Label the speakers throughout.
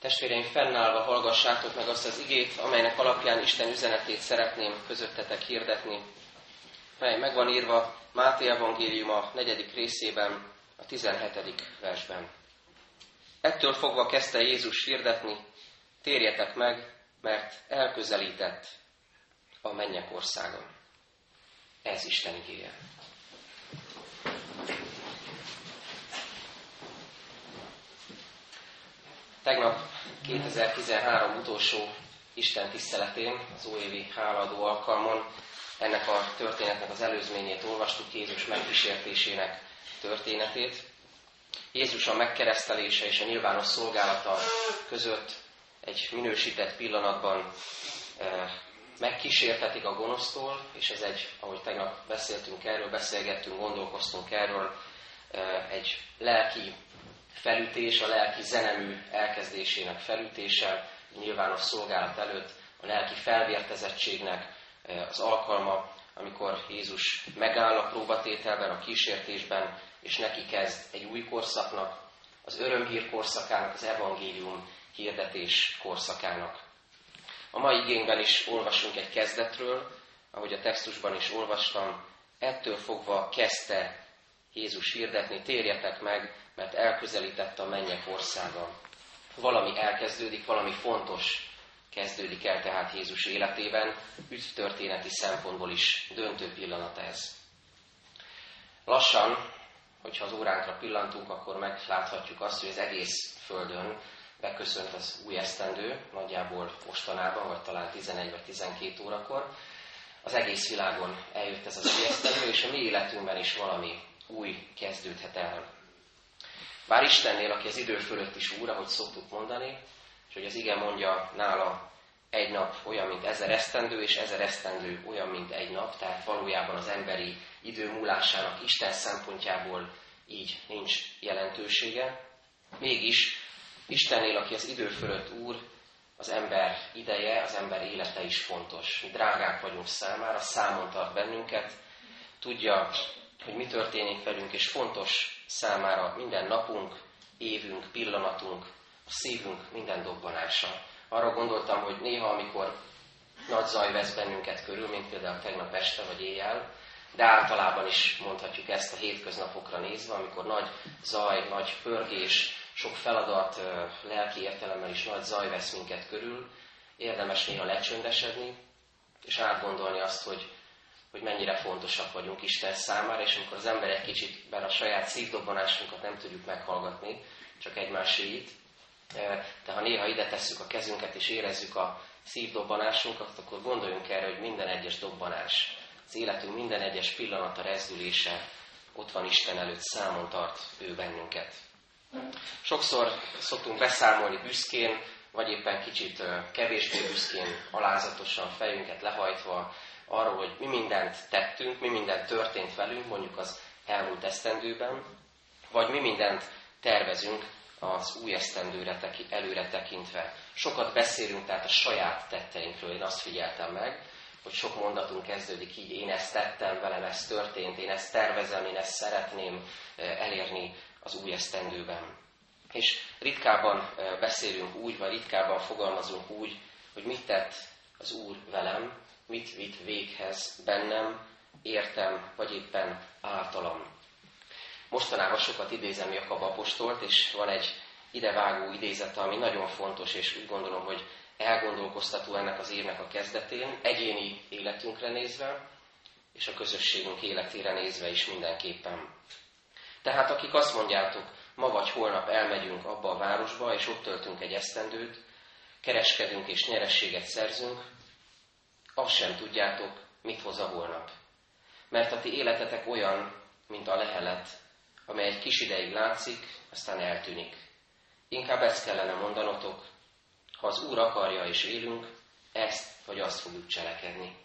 Speaker 1: Testvéreim, fennállva hallgassátok meg azt az igét, amelynek alapján Isten üzenetét szeretném közöttetek hirdetni, mely meg írva Máté Evangélium a negyedik részében, a 17. versben. Ettől fogva kezdte Jézus hirdetni, térjetek meg, mert elközelített a mennyek országa. Ez Isten igéje. Tegnap 2013 utolsó Isten tiszteletén, az újévi háladó alkalmon ennek a történetnek az előzményét olvastuk, Jézus megkísértésének történetét. Jézus a megkeresztelése és a nyilvános szolgálata között egy minősített pillanatban eh, megkísértetik a gonosztól, és ez egy, ahogy tegnap beszéltünk erről, beszélgettünk, gondolkoztunk erről, eh, egy lelki felütés, a lelki zenemű elkezdésének felütése, nyilvános szolgálat előtt, a lelki felvértezettségnek eh, az alkalma, amikor Jézus megáll a próbatételben, a kísértésben, és neki kezd egy új korszaknak, az örömhír korszakának, az evangélium hirdetés korszakának. A mai igényben is olvasunk egy kezdetről, ahogy a textusban is olvastam, ettől fogva kezdte Jézus hirdetni, térjetek meg, mert elközelített a mennyek országa. Valami elkezdődik, valami fontos kezdődik el tehát Jézus életében, üdvtörténeti szempontból is döntő pillanat ez. Lassan, hogyha az óránkra pillantunk, akkor megláthatjuk azt, hogy az egész Földön beköszönt az új esztendő, nagyjából mostanában, vagy talán 11 vagy 12 órakor. Az egész világon eljött ez az új esztendő, és a mi életünkben is valami új kezdődhet el. Bár Istennél, aki az idő fölött is úr, ahogy szoktuk mondani, és hogy az ige mondja nála egy nap olyan, mint ezer esztendő, és ezer esztendő olyan, mint egy nap, tehát valójában az emberi idő múlásának Isten szempontjából így nincs jelentősége. Mégis Istennél, aki az idő fölött úr, az ember ideje, az ember élete is fontos. Mi drágák vagyunk számára, számon tart bennünket, tudja, hogy mi történik velünk, és fontos számára minden napunk, évünk, pillanatunk, a szívünk minden dobbanása. Arra gondoltam, hogy néha, amikor nagy zaj vesz bennünket körül, mint például tegnap este vagy éjjel, de általában is mondhatjuk ezt a hétköznapokra nézve, amikor nagy zaj, nagy pörgés, sok feladat, lelki értelemmel is nagy zaj vesz minket körül, érdemes néha lecsöndesedni, és átgondolni azt, hogy hogy mennyire fontosak vagyunk Isten számára, és amikor az ember egy kicsit, bár a saját szívdobbanásunkat nem tudjuk meghallgatni, csak egymáséit, e, de ha néha ide tesszük a kezünket és érezzük a szívdobbanásunkat, akkor gondoljunk erre, hogy minden egyes dobbanás, az életünk minden egyes pillanata rezdülése ott van Isten előtt, számon tart ő bennünket. Sokszor szoktunk beszámolni büszkén, vagy éppen kicsit kevésbé büszkén, alázatosan, fejünket lehajtva, arról, hogy mi mindent tettünk, mi mindent történt velünk, mondjuk az elmúlt esztendőben, vagy mi mindent tervezünk az új esztendőre teki, előre tekintve. Sokat beszélünk tehát a saját tetteinkről, én azt figyeltem meg, hogy sok mondatunk kezdődik így, én ezt tettem, velem ez történt, én ezt tervezem, én ezt szeretném eh, elérni az új esztendőben. És ritkábban eh, beszélünk úgy, vagy ritkábban fogalmazunk úgy, hogy mit tett az Úr velem, mit vitt véghez bennem, értem, vagy éppen általam. Mostanában sokat idézem Jakab apostolt, és van egy idevágó idézet, ami nagyon fontos, és úgy gondolom, hogy elgondolkoztató ennek az évnek a kezdetén, egyéni életünkre nézve, és a közösségünk életére nézve is mindenképpen. Tehát akik azt mondjátok, ma vagy holnap elmegyünk abba a városba, és ott töltünk egy esztendőt, kereskedünk és nyerességet szerzünk, azt sem tudjátok, mit hoz a holnap. Mert a ti életetek olyan, mint a lehelet, amely egy kis ideig látszik, aztán eltűnik. Inkább ezt kellene mondanotok, ha az Úr akarja és élünk, ezt vagy azt fogjuk cselekedni.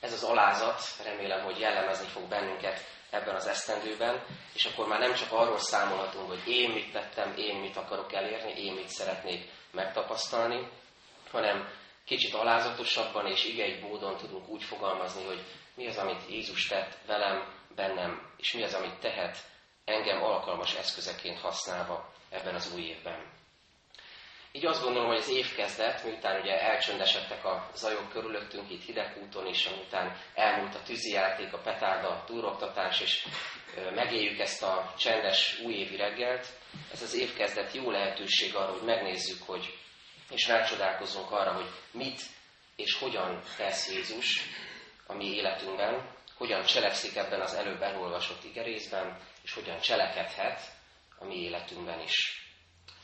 Speaker 1: Ez az alázat, remélem, hogy jellemezni fog bennünket ebben az esztendőben, és akkor már nem csak arról számolhatunk, hogy én mit tettem, én mit akarok elérni, én mit szeretnék megtapasztalni, hanem kicsit alázatosabban és igei módon tudunk úgy fogalmazni, hogy mi az, amit Jézus tett velem, bennem, és mi az, amit tehet engem alkalmas eszközeként használva ebben az új évben. Így azt gondolom, hogy az évkezdet, miután ugye elcsöndesedtek a zajok körülöttünk itt hidegúton is, miután elmúlt a tűzijáték, a petárda, a túroktatás, és megéljük ezt a csendes újévi reggelt, ez az évkezdet jó lehetőség arra, hogy megnézzük, hogy és rácsodálkozunk arra, hogy mit és hogyan tesz Jézus a mi életünkben, hogyan cselekszik ebben az előbb elolvasott igerészben, és hogyan cselekedhet a mi életünkben is.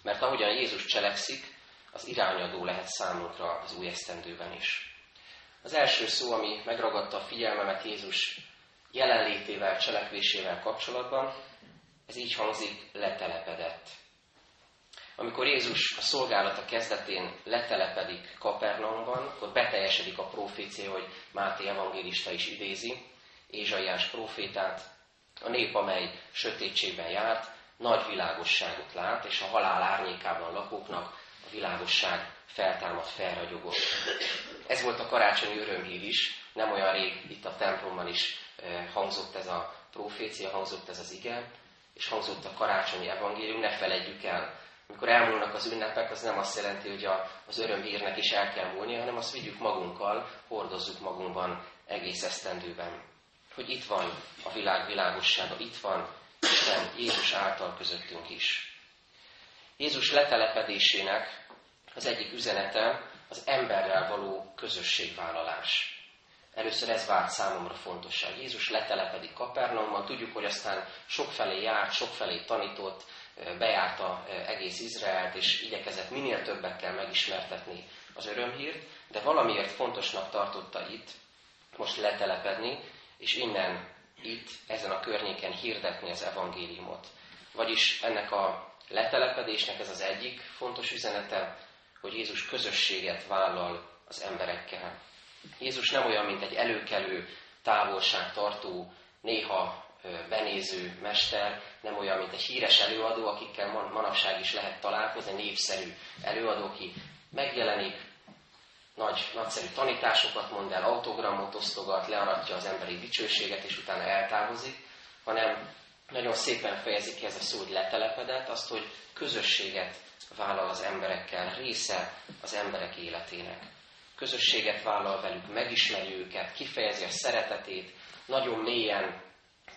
Speaker 1: Mert ahogyan Jézus cselekszik, az irányadó lehet számunkra az új esztendőben is. Az első szó, ami megragadta a figyelmemet Jézus jelenlétével, cselekvésével kapcsolatban, ez így hangzik, letelepedett. Amikor Jézus a szolgálata kezdetén letelepedik Kapernaumban, akkor beteljesedik a profécia, hogy Máté evangélista is idézi, Ézsaiás profétát, a nép, amely sötétségben járt, nagy világosságot lát, és a halál árnyékában lakóknak a világosság feltámad, felragyogott. Ez volt a karácsonyi örömhír is, nem olyan rég itt a templomban is eh, hangzott ez a profécia, hangzott ez az ige, és hangzott a karácsonyi evangélium, ne felejtjük el, amikor elmúlnak az ünnepek, az nem azt jelenti, hogy a, az örömhírnek is el kell múlni, hanem azt vigyük magunkkal, hordozzuk magunkban egész esztendőben. Hogy itt van a világ világossága, itt van Isten Jézus által közöttünk is. Jézus letelepedésének az egyik üzenete az emberrel való közösségvállalás. Először ez vált számomra fontosság. Jézus letelepedik Kapernaumban, tudjuk, hogy aztán sokfelé járt, sokfelé tanított, bejárta egész Izraelt, és igyekezett minél többekkel megismertetni az örömhírt, de valamiért fontosnak tartotta itt most letelepedni, és innen itt, ezen a környéken hirdetni az evangéliumot. Vagyis ennek a letelepedésnek ez az egyik fontos üzenete, hogy Jézus közösséget vállal az emberekkel. Jézus nem olyan, mint egy előkelő, távolságtartó, néha benéző mester, nem olyan, mint egy híres előadó, akikkel manapság is lehet találkozni, népszerű előadó, aki megjelenik, nagy, nagyszerű tanításokat mond el, autogramot osztogat, learatja az emberi dicsőséget, és utána eltávozik, hanem nagyon szépen fejezik ki ez a szó, hogy letelepedett, azt, hogy közösséget vállal az emberekkel, része az emberek életének. Közösséget vállal velük, megismeri őket, kifejezi a szeretetét, nagyon mélyen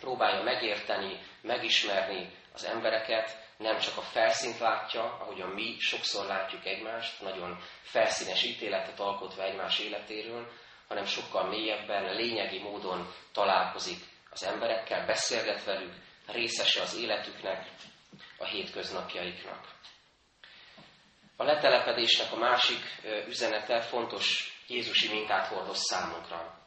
Speaker 1: próbálja megérteni, megismerni az embereket, nem csak a felszínt látja, ahogyan mi sokszor látjuk egymást, nagyon felszínes ítéletet alkotva egymás életéről, hanem sokkal mélyebben, lényegi módon találkozik az emberekkel, beszélget velük, részese az életüknek, a hétköznapjaiknak. A letelepedésnek a másik üzenete fontos Jézusi mintát hordoz számunkra.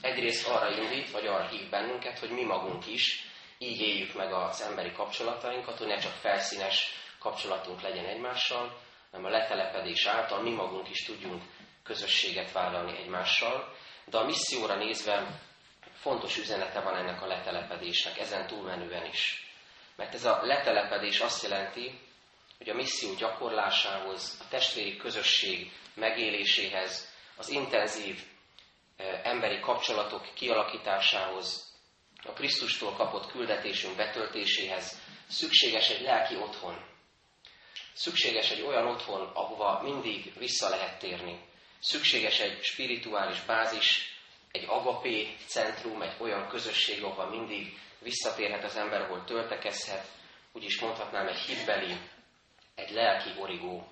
Speaker 1: Egyrészt arra indít, vagy arra hív bennünket, hogy mi magunk is így éljük meg az emberi kapcsolatainkat, hogy ne csak felszínes kapcsolatunk legyen egymással, hanem a letelepedés által mi magunk is tudjunk közösséget vállalni egymással. De a misszióra nézve fontos üzenete van ennek a letelepedésnek, ezen túlmenően is. Mert ez a letelepedés azt jelenti, hogy a misszió gyakorlásához, a testvéri közösség megéléséhez, az intenzív emberi kapcsolatok kialakításához, a Krisztustól kapott küldetésünk betöltéséhez szükséges egy lelki otthon. Szükséges egy olyan otthon, ahova mindig vissza lehet térni. Szükséges egy spirituális bázis, egy agapé centrum, egy olyan közösség, ahova mindig visszatérhet az ember, ahol töltekezhet, úgyis mondhatnám egy hitbeli, egy lelki origó.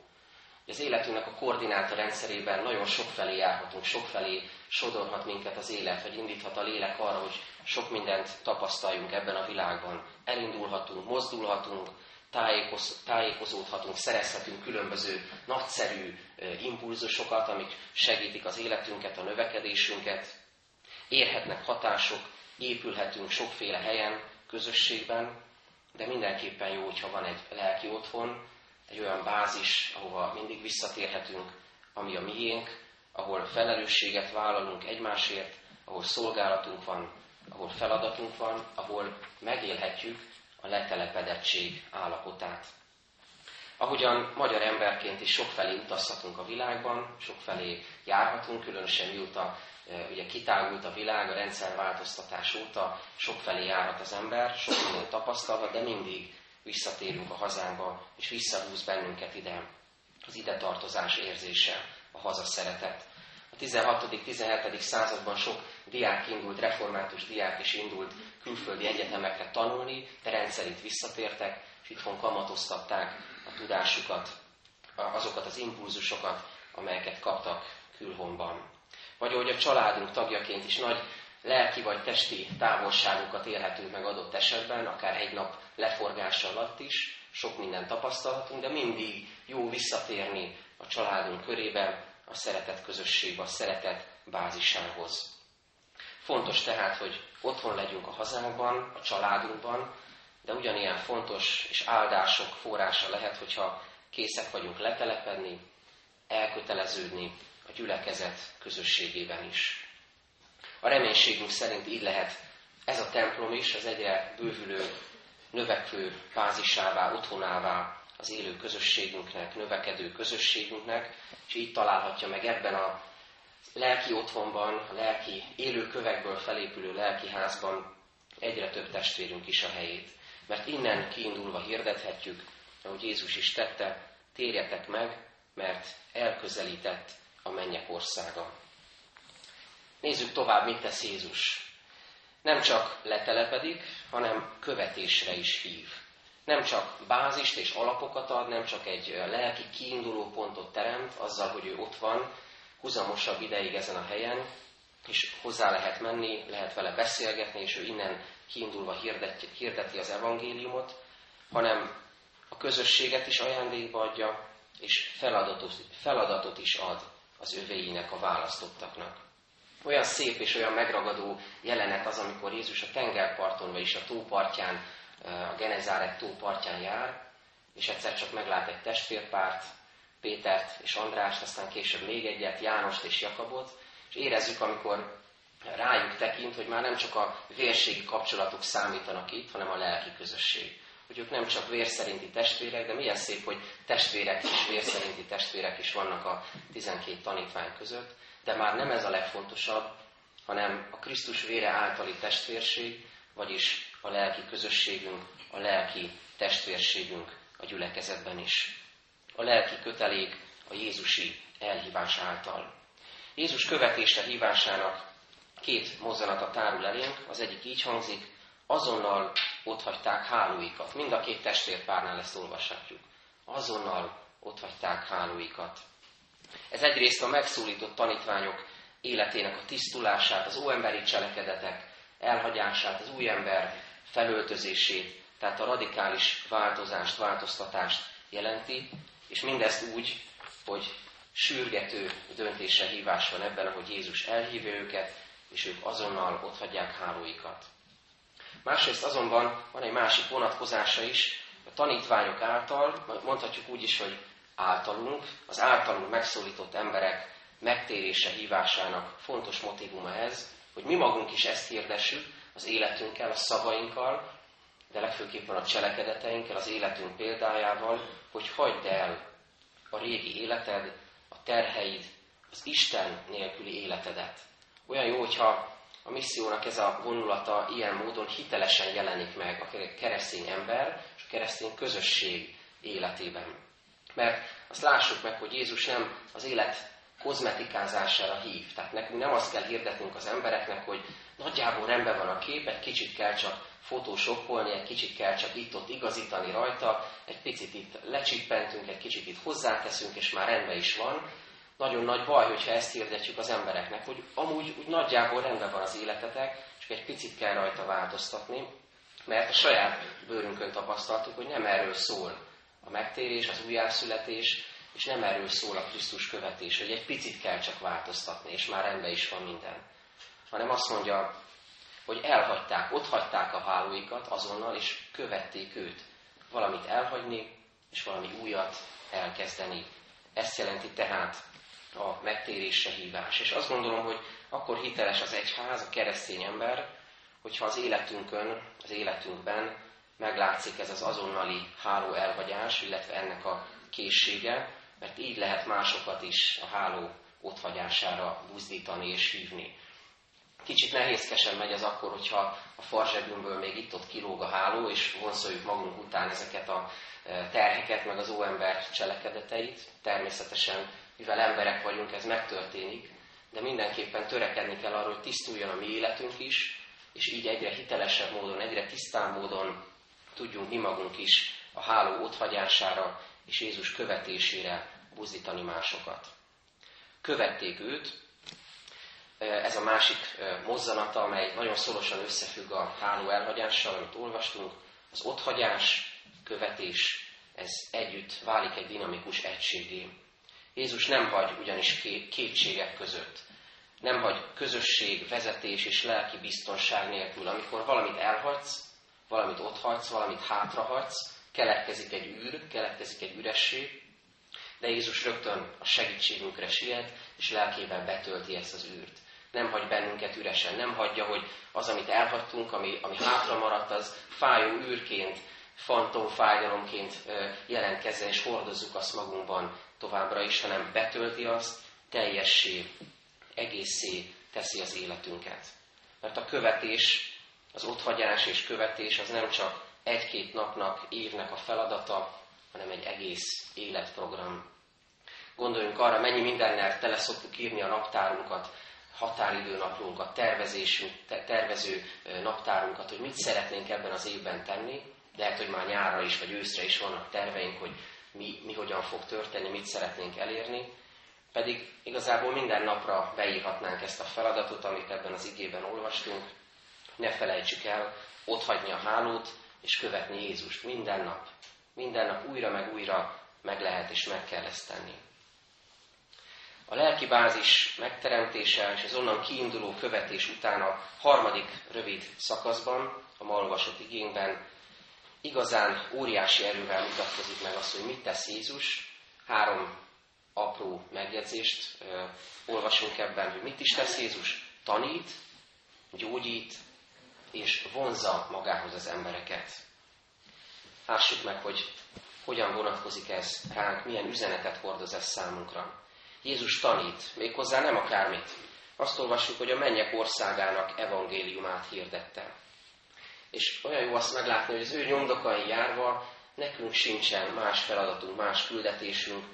Speaker 1: Az életünknek a koordináta rendszerében nagyon sokfelé járhatunk, sokfelé sodorhat minket az élet, vagy indíthat a lélek arra, hogy sok mindent tapasztaljunk ebben a világban. Elindulhatunk, mozdulhatunk, tájékoz, tájékozódhatunk, szerezhetünk különböző nagyszerű impulzusokat, amik segítik az életünket, a növekedésünket. Érhetnek hatások, épülhetünk sokféle helyen, közösségben, de mindenképpen jó, hogyha van egy lelki otthon, egy olyan bázis, ahova mindig visszatérhetünk, ami a miénk, ahol felelősséget vállalunk egymásért, ahol szolgálatunk van, ahol feladatunk van, ahol megélhetjük a letelepedettség állapotát. Ahogyan magyar emberként is sokfelé utazhatunk a világban, sokfelé járhatunk, különösen mióta e, ugye kitágult a világ, a rendszerváltoztatás óta sokfelé járhat az ember, sok mindent tapasztalhat, de mindig visszatérünk a hazánkba, és visszahúz bennünket ide. az ide tartozás érzése, a hazaszeretet. A 16.-17. században sok diák indult, református diák is indult külföldi egyetemekre tanulni, de rendszerint visszatértek, és itthon kamatoztatták a tudásukat, azokat az impulzusokat, amelyeket kaptak külhonban. Vagy ahogy a családunk tagjaként is nagy lelki vagy testi távolságokat élhetünk meg adott esetben, akár egy nap leforgása alatt is, sok minden tapasztalatunk, de mindig jó visszatérni a családunk körébe, a szeretet közösségbe, a szeretet bázisához. Fontos tehát, hogy otthon legyünk a hazánkban, a családunkban, de ugyanilyen fontos és áldások forrása lehet, hogyha készek vagyunk letelepedni, elköteleződni a gyülekezet közösségében is. A reménységünk szerint így lehet ez a templom is az egyre bővülő, növekvő bázisává, otthonává az élő közösségünknek, növekedő közösségünknek, és így találhatja meg ebben a lelki otthonban, a lelki élő kövekből felépülő lelki házban egyre több testvérünk is a helyét. Mert innen kiindulva hirdethetjük, ahogy Jézus is tette, térjetek meg, mert elközelített a mennyek országa. Nézzük tovább, mit tesz Jézus. Nem csak letelepedik, hanem követésre is hív. Nem csak bázist és alapokat ad, nem csak egy lelki kiinduló pontot teremt azzal, hogy ő ott van, huzamosabb ideig ezen a helyen, és hozzá lehet menni, lehet vele beszélgetni, és ő innen kiindulva hirdeti, hirdeti az evangéliumot, hanem a közösséget is ajándékba adja, és feladatot, feladatot is ad az övéinek, a választottaknak. Olyan szép és olyan megragadó jelenet az, amikor Jézus a tengerparton, vagyis a tópartján, a Genezáret tópartján jár, és egyszer csak meglát egy testvérpárt, Pétert és Andrást, aztán később még egyet, Jánost és Jakabot, és érezzük, amikor rájuk tekint, hogy már nem csak a vérségi kapcsolatok számítanak itt, hanem a lelki közösség. Hogy ők nem csak vérszerinti testvérek, de milyen szép, hogy testvérek is, vérszerinti testvérek is vannak a 12 tanítvány között, de már nem ez a legfontosabb, hanem a Krisztus vére általi testvérség, vagyis a lelki közösségünk, a lelki testvérségünk a gyülekezetben is. A lelki kötelék a Jézusi elhívás által. Jézus követésre hívásának két mozzanata tárul elénk, az egyik így hangzik, azonnal otthagyták hálóikat. Mind a két testvérpárnál ezt olvashatjuk. Azonnal otthagyták hálóikat. Ez egyrészt a megszólított tanítványok életének a tisztulását, az óemberi cselekedetek elhagyását, az új ember felöltözését, tehát a radikális változást, változtatást jelenti, és mindezt úgy, hogy sürgető döntése hívás van ebben, ahogy Jézus elhívja őket, és ők azonnal otthagyják hálóikat. Másrészt azonban van egy másik vonatkozása is, a tanítványok által, mondhatjuk úgy is, hogy általunk, az általunk megszólított emberek megtérése hívásának fontos motivuma ez, hogy mi magunk is ezt hirdessük az életünkkel, a szavainkkal, de legfőképpen a cselekedeteinkkel, az életünk példájával, hogy hagyd el a régi életed, a terheid, az Isten nélküli életedet. Olyan jó, hogyha a missziónak ez a vonulata ilyen módon hitelesen jelenik meg a keresztény ember és a keresztény közösség életében. Mert azt lássuk meg, hogy Jézus nem az élet kozmetikázására hív. Tehát nekünk nem azt kell hirdetnünk az embereknek, hogy nagyjából rendben van a kép, egy kicsit kell csak fotósoppolni, egy kicsit kell csak itt-ott igazítani rajta, egy picit itt lecsippentünk, egy kicsit itt hozzáteszünk, és már rendben is van. Nagyon nagy baj, hogyha ezt hirdetjük az embereknek, hogy amúgy úgy nagyjából rendben van az életetek, csak egy picit kell rajta változtatni, mert a saját bőrünkön tapasztaltuk, hogy nem erről szól a megtérés, az újjászületés, és nem erről szól a Krisztus követés, hogy egy picit kell csak változtatni, és már rendben is van minden. Hanem azt mondja, hogy elhagyták, ott hagyták a hálóikat azonnal, és követték őt. Valamit elhagyni, és valami újat elkezdeni. Ezt jelenti tehát a megtérésre hívás. És azt gondolom, hogy akkor hiteles az egyház, a keresztény ember, hogyha az életünkön, az életünkben meglátszik ez az azonnali háló elhagyás, illetve ennek a készsége, mert így lehet másokat is a háló otthagyására buzdítani és hívni. Kicsit nehézkesen megy az akkor, hogyha a farzsebünkből még itt-ott kilóg a háló, és vonszoljuk magunk után ezeket a e, terheket, meg az óember cselekedeteit. Természetesen, mivel emberek vagyunk, ez megtörténik, de mindenképpen törekedni kell arra, hogy tisztuljon a mi életünk is, és így egyre hitelesebb módon, egyre tisztán módon tudjunk mi magunk is a háló otthagyására és Jézus követésére buzdítani másokat. Követték őt, ez a másik mozzanata, amely nagyon szorosan összefügg a háló elhagyással, amit olvastunk, az otthagyás, követés, ez együtt válik egy dinamikus egységé. Jézus nem hagy ugyanis kétségek között. Nem hagy közösség, vezetés és lelki biztonság nélkül. Amikor valamit elhagysz, valamit otthagysz, valamit hátrahagysz, keletkezik egy űr, keletkezik egy üresség, de Jézus rögtön a segítségünkre siet, és lelkével betölti ezt az űrt. Nem hagy bennünket üresen, nem hagyja, hogy az, amit elhagytunk, ami, ami hátra maradt, az fájó űrként, fantomfájdalomként jelentkezzen, és hordozzuk azt magunkban továbbra is, hanem betölti azt, teljessé, egészé teszi az életünket. Mert a követés, az otthagyás és követés az nem csak egy-két napnak, évnek a feladata, hanem egy egész életprogram. Gondoljunk arra, mennyi mindennel tele szoktuk írni a naptárunkat, határidőnaplunkat, tervezésünk, tervező naptárunkat, hogy mit szeretnénk ebben az évben tenni, lehet, hogy már nyárra is, vagy őszre is vannak terveink, hogy mi, mi hogyan fog történni, mit szeretnénk elérni, pedig igazából minden napra beírhatnánk ezt a feladatot, amit ebben az igében olvastunk. Ne felejtsük el otthagyni a hálót, és követni Jézust minden nap. Minden nap újra meg újra meg lehet és meg kell ezt tenni. A lelki bázis megteremtése és az onnan kiinduló követés után a harmadik rövid szakaszban, a ma olvasott igényben igazán óriási erővel mutatkozik meg az, hogy mit tesz Jézus. Három apró megjegyzést ö, olvasunk ebben, hogy mit is tesz Jézus. Tanít, gyógyít és vonzza magához az embereket. Lássuk meg, hogy hogyan vonatkozik ez ránk, milyen üzenetet hordoz ez számunkra. Jézus tanít, méghozzá nem akármit. Azt olvassuk, hogy a mennyek országának evangéliumát hirdette. És olyan jó azt meglátni, hogy az ő nyomdokai járva nekünk sincsen más feladatunk, más küldetésünk,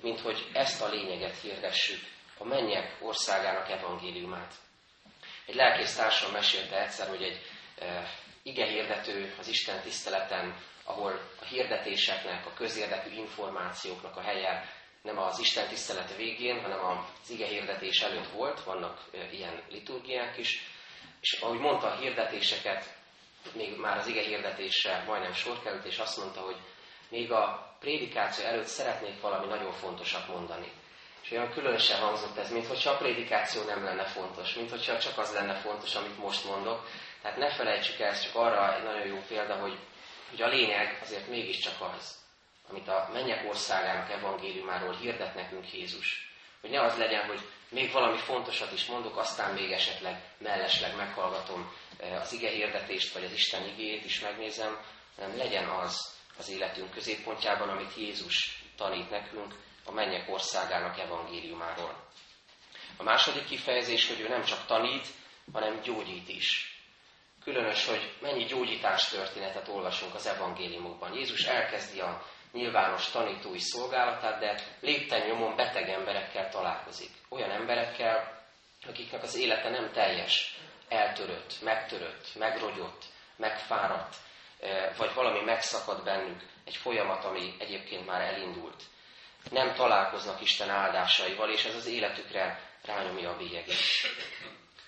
Speaker 1: mint hogy ezt a lényeget hirdessük, a mennyek országának evangéliumát. Egy lelkész társam mesélte egyszer, hogy egy e, ige hirdető az Isten tiszteleten, ahol a hirdetéseknek, a közérdekű információknak a helye nem az Isten tisztelet végén, hanem az ige hirdetés előtt volt, vannak e, ilyen liturgiák is, és ahogy mondta a hirdetéseket, még már az ige hirdetésre majdnem sor került, és azt mondta, hogy még a prédikáció előtt szeretnék valami nagyon fontosat mondani. És olyan különösen hangzott ez, mintha a prédikáció nem lenne fontos, mintha csak az lenne fontos, amit most mondok. Tehát ne felejtsük el, ez csak arra egy nagyon jó példa, hogy, hogy a lényeg azért mégiscsak az, amit a mennyek országának evangéliumáról hirdet nekünk Jézus. Hogy ne az legyen, hogy még valami fontosat is mondok, aztán még esetleg mellesleg meghallgatom eh, az ige hirdetést, vagy az Isten igét is megnézem, hanem legyen az az életünk középpontjában, amit Jézus tanít nekünk a mennyek országának evangéliumáról. A második kifejezés, hogy ő nem csak tanít, hanem gyógyít is. Különös, hogy mennyi gyógyítás történetet olvasunk az evangéliumokban. Jézus elkezdi a nyilvános tanítói szolgálatát, de lépten nyomon beteg emberekkel találkozik. Olyan emberekkel, akiknek az élete nem teljes, eltörött, megtörött, megrogyott, megfáradt, eh, vagy valami megszakad bennük, egy folyamat, ami egyébként már elindult. Nem találkoznak Isten áldásaival, és ez az életükre rányomja a bélyegét.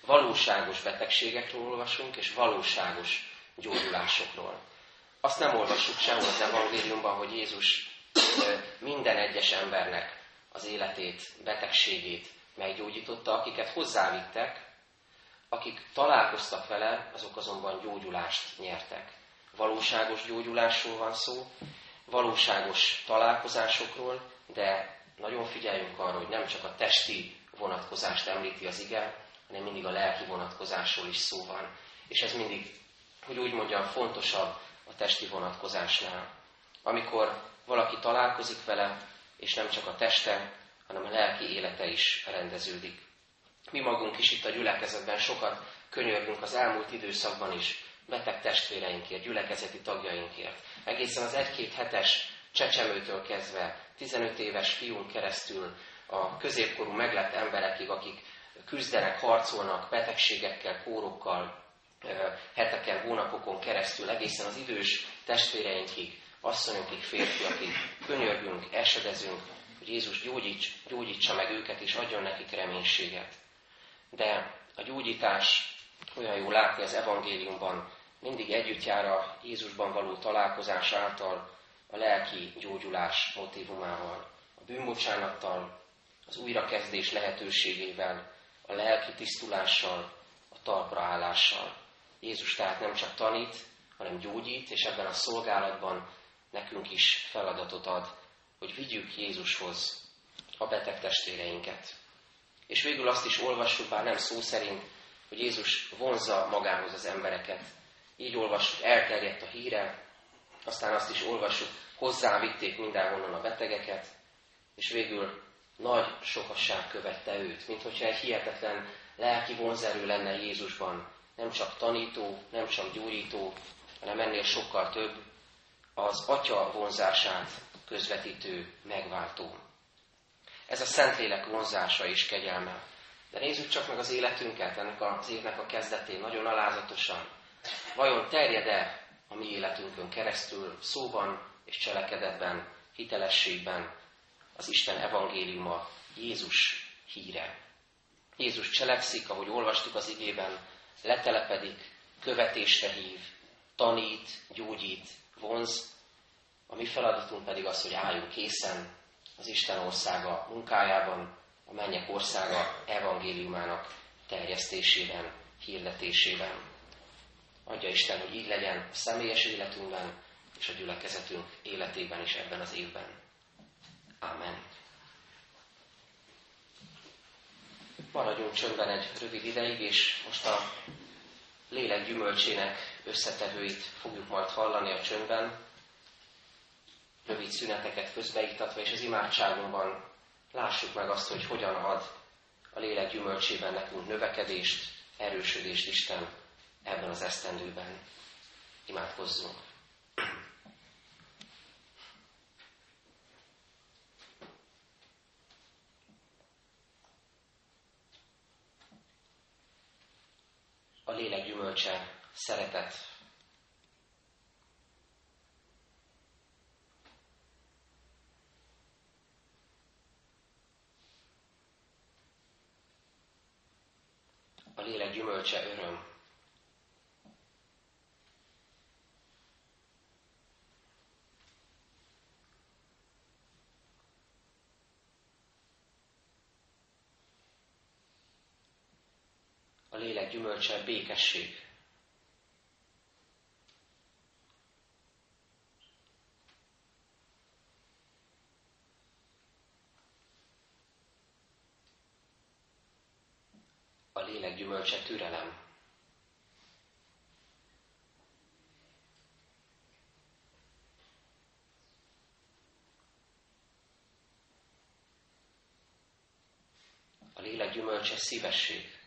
Speaker 1: Valóságos betegségekről olvasunk, és valóságos gyógyulásokról. Azt nem olvassuk sehol az evangéliumban, hogy Jézus minden egyes embernek az életét, betegségét meggyógyította, akiket hozzávittek, akik találkoztak vele, azok azonban gyógyulást nyertek. Valóságos gyógyulásról van szó, valóságos találkozásokról, de nagyon figyeljünk arra, hogy nem csak a testi vonatkozást említi az ige, hanem mindig a lelki vonatkozásról is szó van. És ez mindig, hogy úgy mondjam, fontosabb a testi vonatkozásnál. Amikor valaki találkozik vele, és nem csak a teste, hanem a lelki élete is rendeződik. Mi magunk is itt a gyülekezetben sokat könyörgünk az elmúlt időszakban is, beteg testvéreinkért, gyülekezeti tagjainkért. Egészen az egy-két hetes csecsemőtől kezdve, 15 éves fiún keresztül, a középkorú meglett emberekig, akik küzdenek, harcolnak betegségekkel, kórokkal, heteken, hónapokon keresztül, egészen az idős testvéreinkig, asszonyokig, férfiakig könyörgünk, esedezünk, hogy Jézus gyógyíts, gyógyítsa meg őket, és adjon nekik reménységet. De a gyógyítás olyan jó látni az evangéliumban, mindig együtt jár a Jézusban való találkozás által a lelki gyógyulás motivumával, a bűnbocsánattal, az újrakezdés lehetőségével, a lelki tisztulással, a talpraállással. Jézus tehát nem csak tanít, hanem gyógyít, és ebben a szolgálatban nekünk is feladatot ad, hogy vigyük Jézushoz a beteg testvéreinket. És végül azt is olvassuk, bár nem szó szerint, hogy Jézus vonzza magához az embereket. Így olvassuk, elterjedt a híre, aztán azt is olvassuk, hozzávitték mindenhonnan a betegeket, és végül nagy sokasság követte őt, mint hogyha egy hihetetlen lelki vonzerő lenne Jézusban, nem csak tanító, nem csak gyógyító, hanem ennél sokkal több, az atya vonzását közvetítő, megváltó. Ez a Szentlélek vonzása is kegyelme. De nézzük csak meg az életünket ennek az évnek a kezdetén, nagyon alázatosan. Vajon terjed-e a mi életünkön keresztül szóban és cselekedetben, hitelességben az Isten evangéliuma, Jézus híre? Jézus cselekszik, ahogy olvastuk az igében, letelepedik, követésre hív, tanít, gyógyít, vonz, a mi feladatunk pedig az, hogy álljunk készen az Isten országa munkájában, a mennyek országa evangéliumának terjesztésében, hirdetésében. Adja Isten, hogy így legyen a személyes életünkben és a gyülekezetünk életében is ebben az évben. Amen. Maradjunk csöndben egy rövid ideig, és most a lélek gyümölcsének összetevőit fogjuk majd hallani a csöndben, rövid szüneteket közbeiktatva, és az imádságunkban lássuk meg azt, hogy hogyan ad a lélek gyümölcsében nekünk növekedést, erősödést Isten ebben az esztendőben. Imádkozzunk! A lélek gyümölcse szeretet, a lélek gyümölcse öröm. A lélek gyümölcse békesség. a lélek gyümölcse türelem. A lélek gyümölcse szívesség.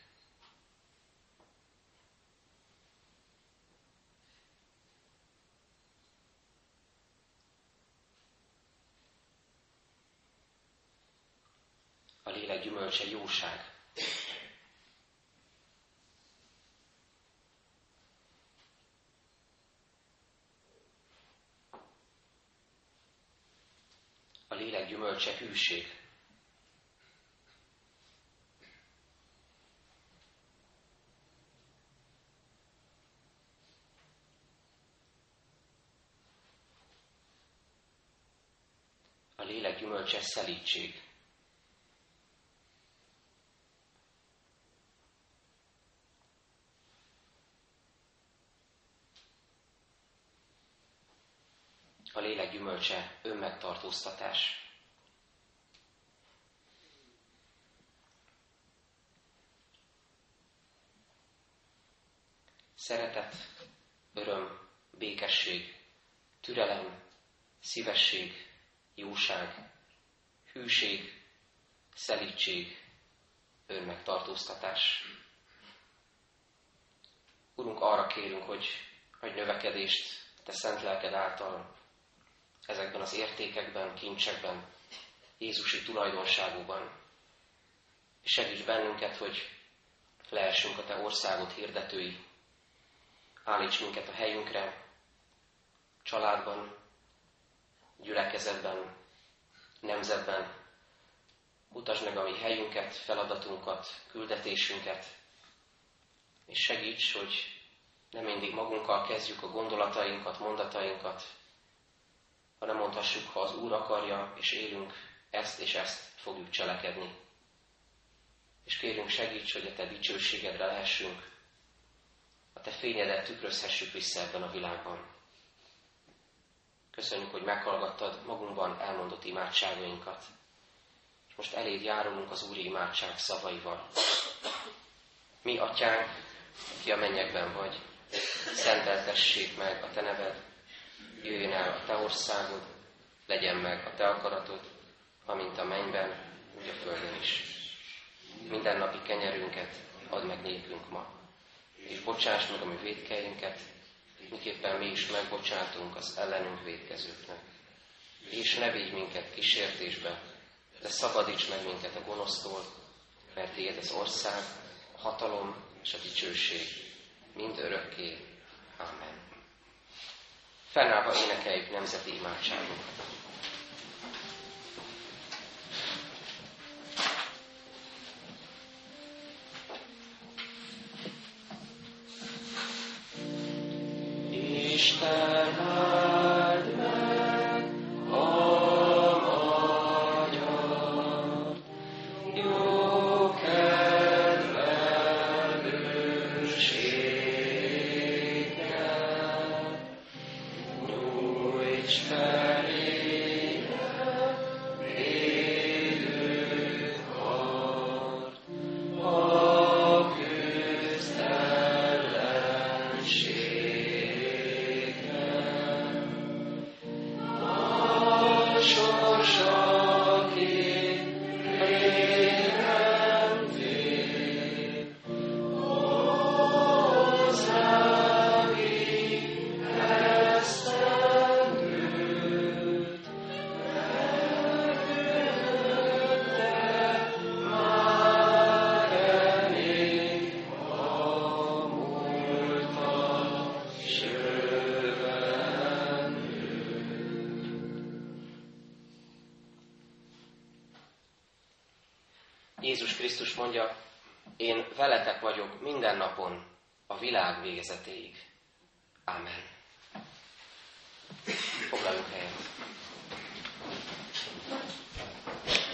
Speaker 1: A lélek gyümölcse jóság. a lélek gyümölcse hűség. A lélek gyümölcse szelítség. a gyümölcse önmegtartóztatás. Szeretet, öröm, békesség, türelem, szívesség, jóság, hűség, szelítség, önmegtartóztatás. Urunk, arra kérünk, hogy, hogy növekedést Te szent lelked által ezekben az értékekben, kincsekben, Jézusi tulajdonságúban. És segíts bennünket, hogy lehessünk a Te országot hirdetői. Állíts minket a helyünkre, családban, gyülekezetben, nemzetben. Utasd meg a mi helyünket, feladatunkat, küldetésünket, és segíts, hogy nem mindig magunkkal kezdjük a gondolatainkat, mondatainkat, hanem mondhassuk, ha az Úr akarja, és élünk, ezt és ezt fogjuk cselekedni. És kérünk segíts, hogy a Te dicsőségedre lehessünk, a Te fényedet tükrözhessük vissza ebben a világban. Köszönjük, hogy meghallgattad magunkban elmondott imádságainkat. És most eléd járulunk az Úri imádság szavaival. Mi, Atyánk, ki a mennyekben vagy, szenteltessék meg a Te neved, jöjjön el a Te országod, legyen meg a Te akaratod, amint a mennyben, úgy a földön is. Minden napi kenyerünket add meg nékünk ma, és bocsáss meg a mi védkeinket, miképpen mi is megbocsátunk az ellenünk védkezőknek. És ne vigy minket kísértésbe, de szabadíts meg minket a gonosztól, mert Tiéd az ország, a hatalom és a dicsőség, mind örökké. Amen. Fennállva énekeljük nemzeti imádságunkat. Jézus